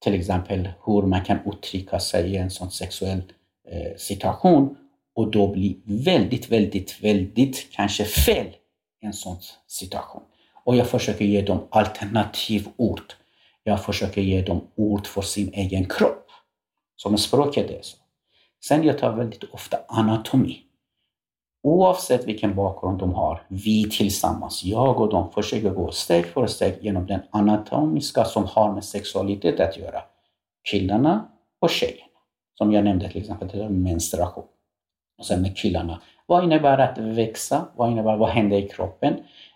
Till exempel hur man kan uttrycka sig i en sån sexuell eh, situation och då blir väldigt, väldigt, väldigt kanske fel i en sån situation. Och jag försöker ge dem alternativord. Jag försöker ge dem ord för sin egen kropp. Som språket är så. Sen jag tar väldigt ofta anatomi. Oavsett vilken bakgrund de har, vi tillsammans, jag och de, försöker gå steg för steg genom den anatomiska som har med sexualitet att göra. Killarna och tjejerna. Som jag nämnde till exempel, till menstruation. Och sen med killarna. Vad innebär att växa? Vad innebär, vad händer i kroppen?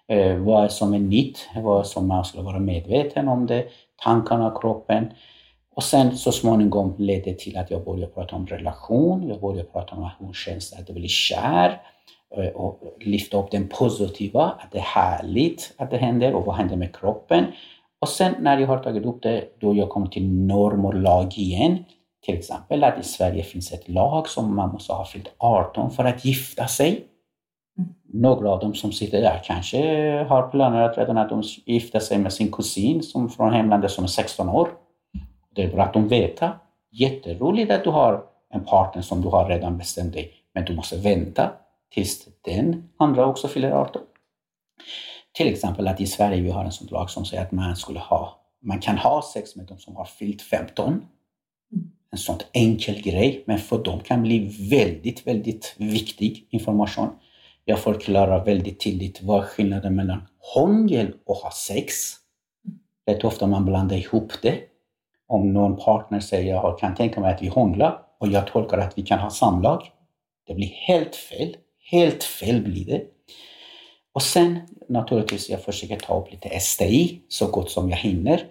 Eh, vad är som är nytt? Vad som man skulle vara medveten om det? Tankarna, kroppen. Och sen så småningom ledde det till att jag började prata om relation. Jag började prata om hur känns det att bli kär. Eh, och lyfta upp den positiva, att det är härligt att det händer och vad händer med kroppen. Och sen när jag har tagit upp det, då jag kommer till norm och lag igen. Till exempel att i Sverige finns ett lag som man måste ha fyllt 18 för att gifta sig. Några av dem som sitter där kanske har planerat redan att de gifta sig med sin kusin som från hemlandet som är 16 år. Det är bra att de vet. Jätteroligt att du har en partner som du har redan bestämt dig, men du måste vänta tills den andra också fyller 18. Till exempel att i Sverige vi har en sån lag som säger att man, skulle ha, man kan ha sex med de som har fyllt 15. En sån enkel grej, men för dem kan bli väldigt, väldigt viktig information. Jag förklarar väldigt tydligt vad skillnaden mellan hångel och ha sex. Rätt ofta man blandar ihop det. Om någon partner säger jag kan tänka mig att vi hånglar och jag tolkar att vi kan ha samlag. Det blir helt fel. Helt fel blir det. Och sen naturligtvis jag försöker ta upp lite STI så gott som jag hinner.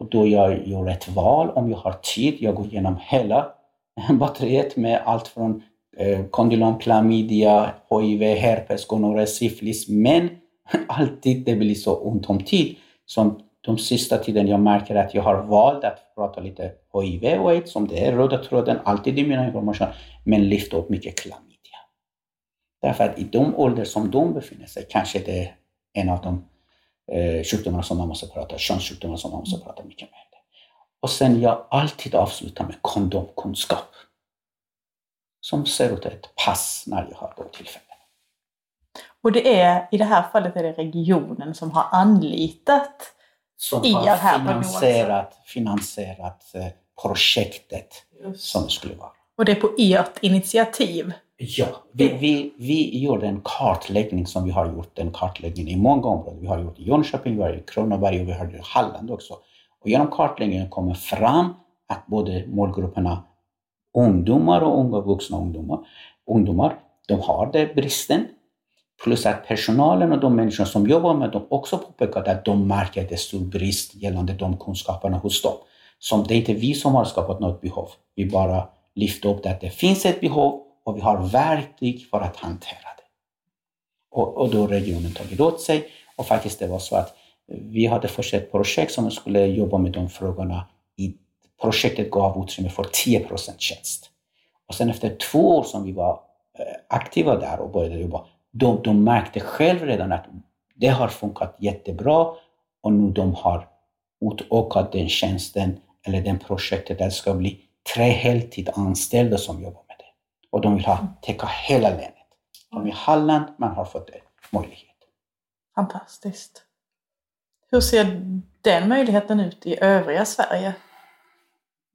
Och då jag gör ett val, om jag har tid, jag går igenom hela batteriet med allt från eh, kondylom, klamydia, HIV, herpes, gonorré, syfilis. Men alltid det blir så ont om tid. Som de sista tiden jag märker att jag har valt att prata lite HIV och aids, som det är röda tråden, alltid i mina information, men lyft upp mycket klamydia. Därför att i de åldrar som de befinner sig kanske det är en av de eh, sjukdomarna som man måste prata, könssjukdomar som man måste prata mycket med. Och sen jag alltid avslutar med kondomkunskap. Som ser ut ett pass när jag har de tillfällen. Och det är, i det här fallet är det regionen som har anlitat som har finansierat, finansierat eh, projektet Just. som det skulle vara. Och det är på ert initiativ? Ja, vi, vi, vi gjorde en kartläggning som vi har gjort en kartläggning i många områden. Vi har gjort i Jönköping, vi har i Kronoberg och vi har i Halland också. Och genom kartläggningen kommer fram att både målgrupperna ungdomar och unga vuxna ungdomar, ungdomar de har den bristen. Plus att personalen och de människor som jobbar med dem också påpekar att de märker att det är stor brist gällande de kunskaperna hos dem. Som det är inte vi som har skapat något behov. Vi bara lyfter upp det att det finns ett behov och vi har verktyg för att hantera det. Och, och då har regionen tagit åt sig och faktiskt det var så att vi hade först ett projekt som skulle jobba med de frågorna. I projektet gav utrymme för 10% tjänst. Och sen efter två år som vi var eh, aktiva där och började jobba, de, de märkte själv redan att det har funkat jättebra och nu de har utökat den tjänsten eller det projektet där det ska bli tre heltidsanställda som jobbar och de vill ha, täcka hela länet. Som i Halland, man har fått möjlighet. Fantastiskt. Hur ser den möjligheten ut i övriga Sverige?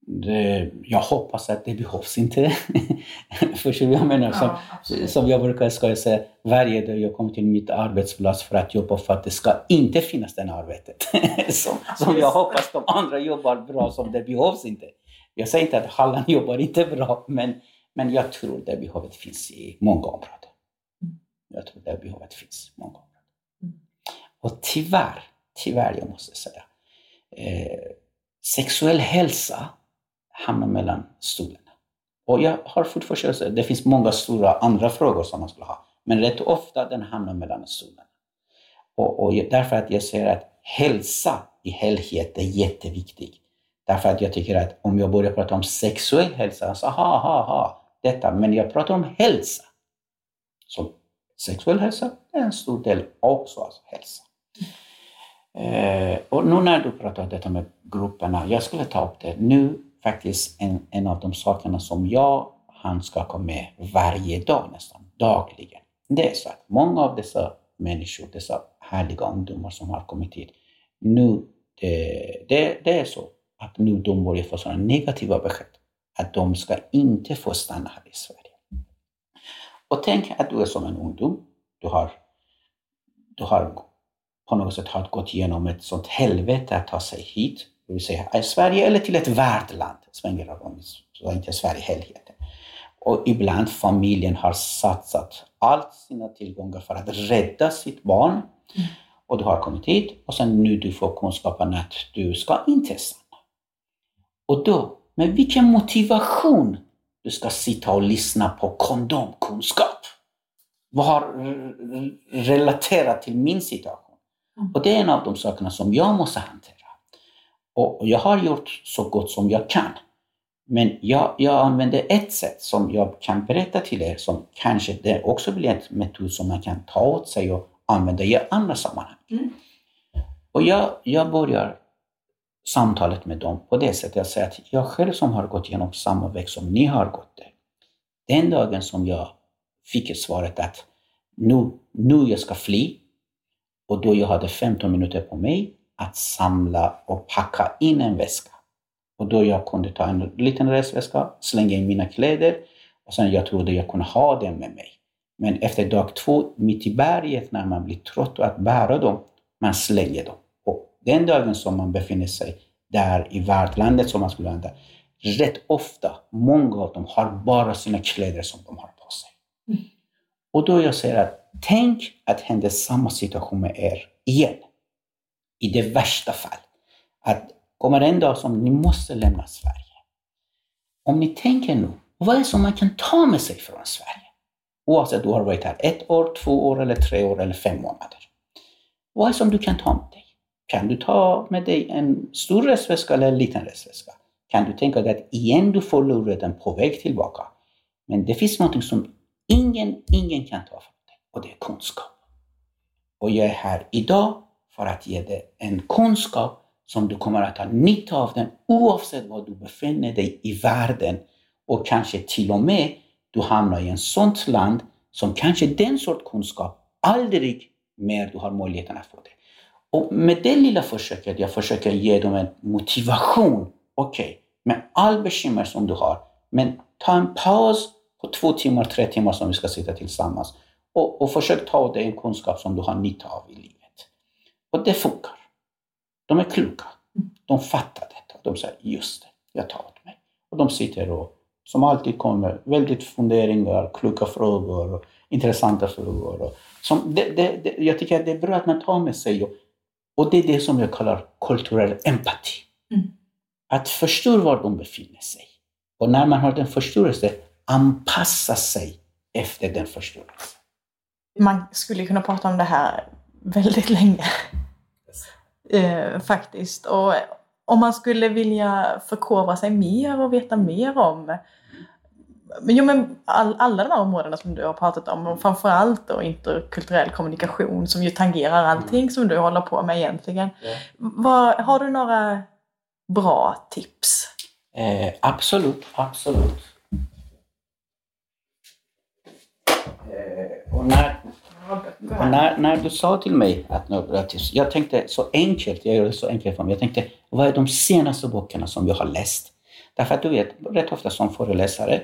Det, jag hoppas att det behövs inte. Förstår du vad jag menar? Som, ja, som jag brukar ska jag säga, varje dag jag kommer till mitt arbetsplats för att jobba för att det ska inte finnas det arbetet. som, som jag hoppas de andra jobbar bra, som det behövs inte. Jag säger inte att Halland jobbar inte bra, men men jag tror det behovet finns i många områden. Mm. Jag tror det behovet finns i många områden. Mm. Och tyvärr, tyvärr jag måste säga, eh, sexuell hälsa hamnar mellan stolarna. Och jag har fortfarande det finns många stora andra frågor som man skulle ha, men rätt ofta den hamnar mellan stolarna. Och, och därför att jag säger att hälsa i helhet är jätteviktigt. Därför att jag tycker att om jag börjar prata om sexuell hälsa, så ha, ha, ha, detta, men jag pratar om hälsa. Så sexuell hälsa är en stor del också av hälsa. Eh, och nu när du pratar om detta med grupperna, jag skulle ta upp det nu faktiskt en, en av de sakerna som jag handskakar med varje dag nästan, dagligen. Det är så att många av dessa människor, dessa härliga ungdomar som har kommit hit, nu det, det, det är så att nu de börjar få sådana negativa besked att de ska inte få stanna här i Sverige. Och tänk att du är som en ungdom. Du har, du har på något sätt har gått igenom ett sånt helvete att ta sig hit. Det vill säga i Sverige eller till ett värdland. Svänger om, så inte Sverige helheten. Och ibland familjen har satsat allt sina tillgångar för att rädda sitt barn. Mm. Och du har kommit hit och sen nu du får kunskapen att du ska inte stanna. Och då med vilken motivation du ska sitta och lyssna på kondomkunskap. Vad har relaterat till min situation? Mm. Och det är en av de sakerna som jag måste hantera. Och jag har gjort så gott som jag kan. Men jag, jag använder ett sätt som jag kan berätta till er som kanske det också blir en metod som man kan ta åt sig och använda i andra sammanhang. Mm. Och jag, jag börjar samtalet med dem på det sättet. Jag säger att jag själv som har gått igenom samma väg som ni har gått det. Den dagen som jag fick svaret att nu, nu jag ska fly och då jag hade 15 minuter på mig att samla och packa in en väska. Och då jag kunde ta en liten resväska, slänga in mina kläder och sen jag trodde jag kunde ha den med mig. Men efter dag två, mitt i berget, när man blir trött att bära dem, man slänger dem. Den dagen som man befinner sig där i värdlandet som man skulle använda, rätt ofta, många av dem har bara sina kläder som de har på sig. Mm. Och då jag säger att tänk att hända samma situation med er igen. I det värsta fall. Att kommer en dag som ni måste lämna Sverige. Om ni tänker nu, vad är det som man kan ta med sig från Sverige? Oavsett du har varit här ett år, två år, eller tre år eller fem månader. Vad är det som du kan ta med dig? Kan du ta med dig en stor resväska eller en liten resväska? Kan du tänka dig att igen du förlorar den på väg tillbaka? Men det finns något som ingen, ingen kan ta från dig och det är kunskap. Och jag är här idag för att ge dig en kunskap som du kommer att ha nytta av den oavsett var du befinner dig i världen och kanske till och med du hamnar i ett sådant land som kanske den sorts kunskap aldrig mer du har möjligheten att få det. Och med det lilla försöket, jag försöker ge dem en motivation. Okej, okay, med all bekymmer som du har, men ta en paus på två timmar, tre timmar som vi ska sitta tillsammans och, och försök ta dig en kunskap som du har nytta av i livet. Och det funkar. De är kloka. De fattar detta. De säger just det, jag tar åt mig. Och de sitter och som alltid kommer väldigt funderingar, kloka frågor, och intressanta frågor. Och som det, det, det, jag tycker att det är bra att man tar med sig och, och det är det som jag kallar kulturell empati. Mm. Att förstå var de befinner sig. Och när man har den förståelsen, anpassa sig efter den förståelsen. Man skulle kunna prata om det här väldigt länge. Eh, faktiskt. Och om man skulle vilja förkovra sig mer och veta mer om Jo men all, alla de här områdena som du har pratat om och framförallt då interkulturell kommunikation som ju tangerar allting mm. som du håller på med egentligen. Ja. Vad, har du några bra tips? Eh, absolut, absolut. Eh, och när, och när, när du sa till mig att några tips, jag tänkte så enkelt, jag gör det så enkelt för mig. Jag tänkte, vad är de senaste böckerna som jag har läst? Därför att du vet, rätt ofta som föreläsare,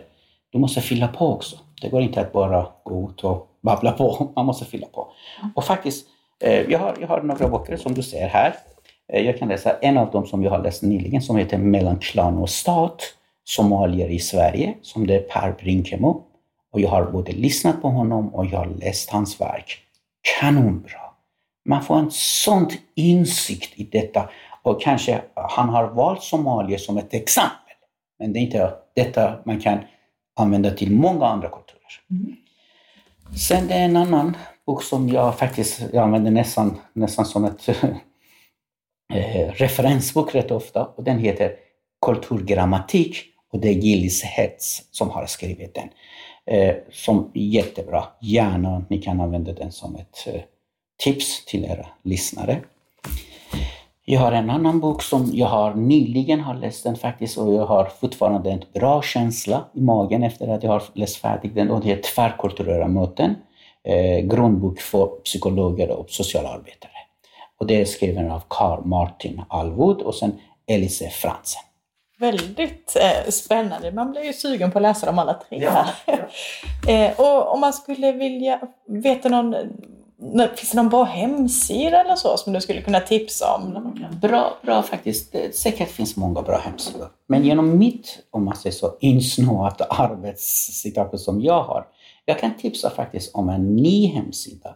du måste fylla på också. Det går inte att bara gå ut och babbla på, man måste fylla på. Och faktiskt, eh, jag har, jag har några böcker som du ser här. Eh, jag kan läsa en av dem som jag har läst nyligen som heter Mellan klan och stat, Somalier i Sverige, som det är Per Brinkemo. Och jag har både lyssnat på honom och jag har läst hans verk. Kanonbra! Man får en sån insikt i detta och kanske han har valt Somalia som ett exempel. Men det är inte detta man kan använda till många andra kulturer. Mm. Sen det är en annan bok som jag faktiskt jag använder nästan, nästan som ett eh, referensbok rätt ofta och den heter Kulturgrammatik och det är Gillis Hetz som har skrivit den. Eh, som är jättebra. Gärna ni kan använda den som ett eh, tips till era lyssnare. Jag har en annan bok som jag har nyligen har läst den faktiskt och jag har fortfarande en bra känsla i magen efter att jag har läst färdigt den och det är Tvärkulturella möten. Eh, grundbok för psykologer och socialarbetare. Och det är skriven av Carl Martin Alwood och sen Elise Fransen. Väldigt eh, spännande. Man blir ju sugen på att läsa dem alla tre. Ja, ja. eh, och om man skulle vilja veta någon Finns det någon bra hemsida eller så som du skulle kunna tipsa om? Bra, bra faktiskt. Det säkert finns många bra hemsidor. Men genom mitt, om man säger så, insnåat arbetssituation som jag har. Jag kan tipsa faktiskt om en ny hemsida.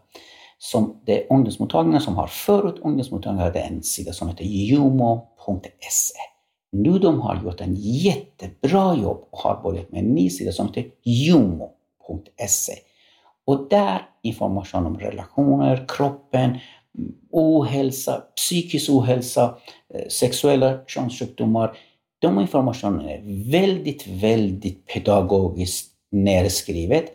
Som det är ungdomsmottagningen som har. Förut ungdomsmottagningen hade en sida som heter jumo.se. Nu de har gjort en jättebra jobb och har börjat med en ny sida som heter jumo.se. Och där information om relationer, kroppen, ohälsa, psykisk ohälsa, eh, sexuella könssjukdomar, De informationen är väldigt, väldigt pedagogiskt nedskrivet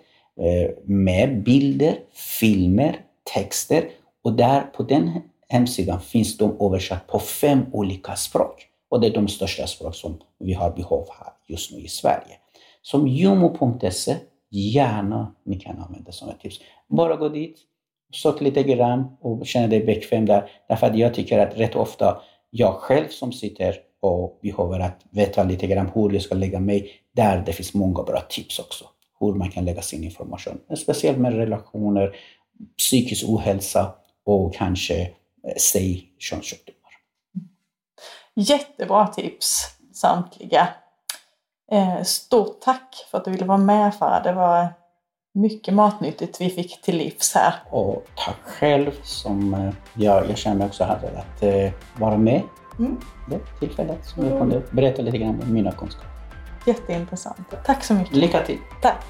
eh, med bilder, filmer, texter och där på den hemsidan finns de översatt på fem olika språk. Och det är de största språk som vi har behov här just nu i Sverige. Som jomo.se gärna ni kan använda som ett tips. Bara gå dit, sök lite grann och känna dig bekväm där. Därför att jag tycker att rätt ofta jag själv som sitter och behöver att veta lite grann hur jag ska lägga mig, där det finns många bra tips också. Hur man kan lägga sin information. Speciellt med relationer, psykisk ohälsa och kanske eh, säg könssjukdomar. Jättebra tips samtliga. Eh, stort tack för att du ville vara med Farah. Det var mycket matnyttigt vi fick till livs här. Och tack själv som eh, jag, jag känner mig också här att eh, vara med mm. det tillfället som jag kunde berätta lite grann om mina kunskaper. Jätteintressant. Tack så mycket. Lycka till. Tack.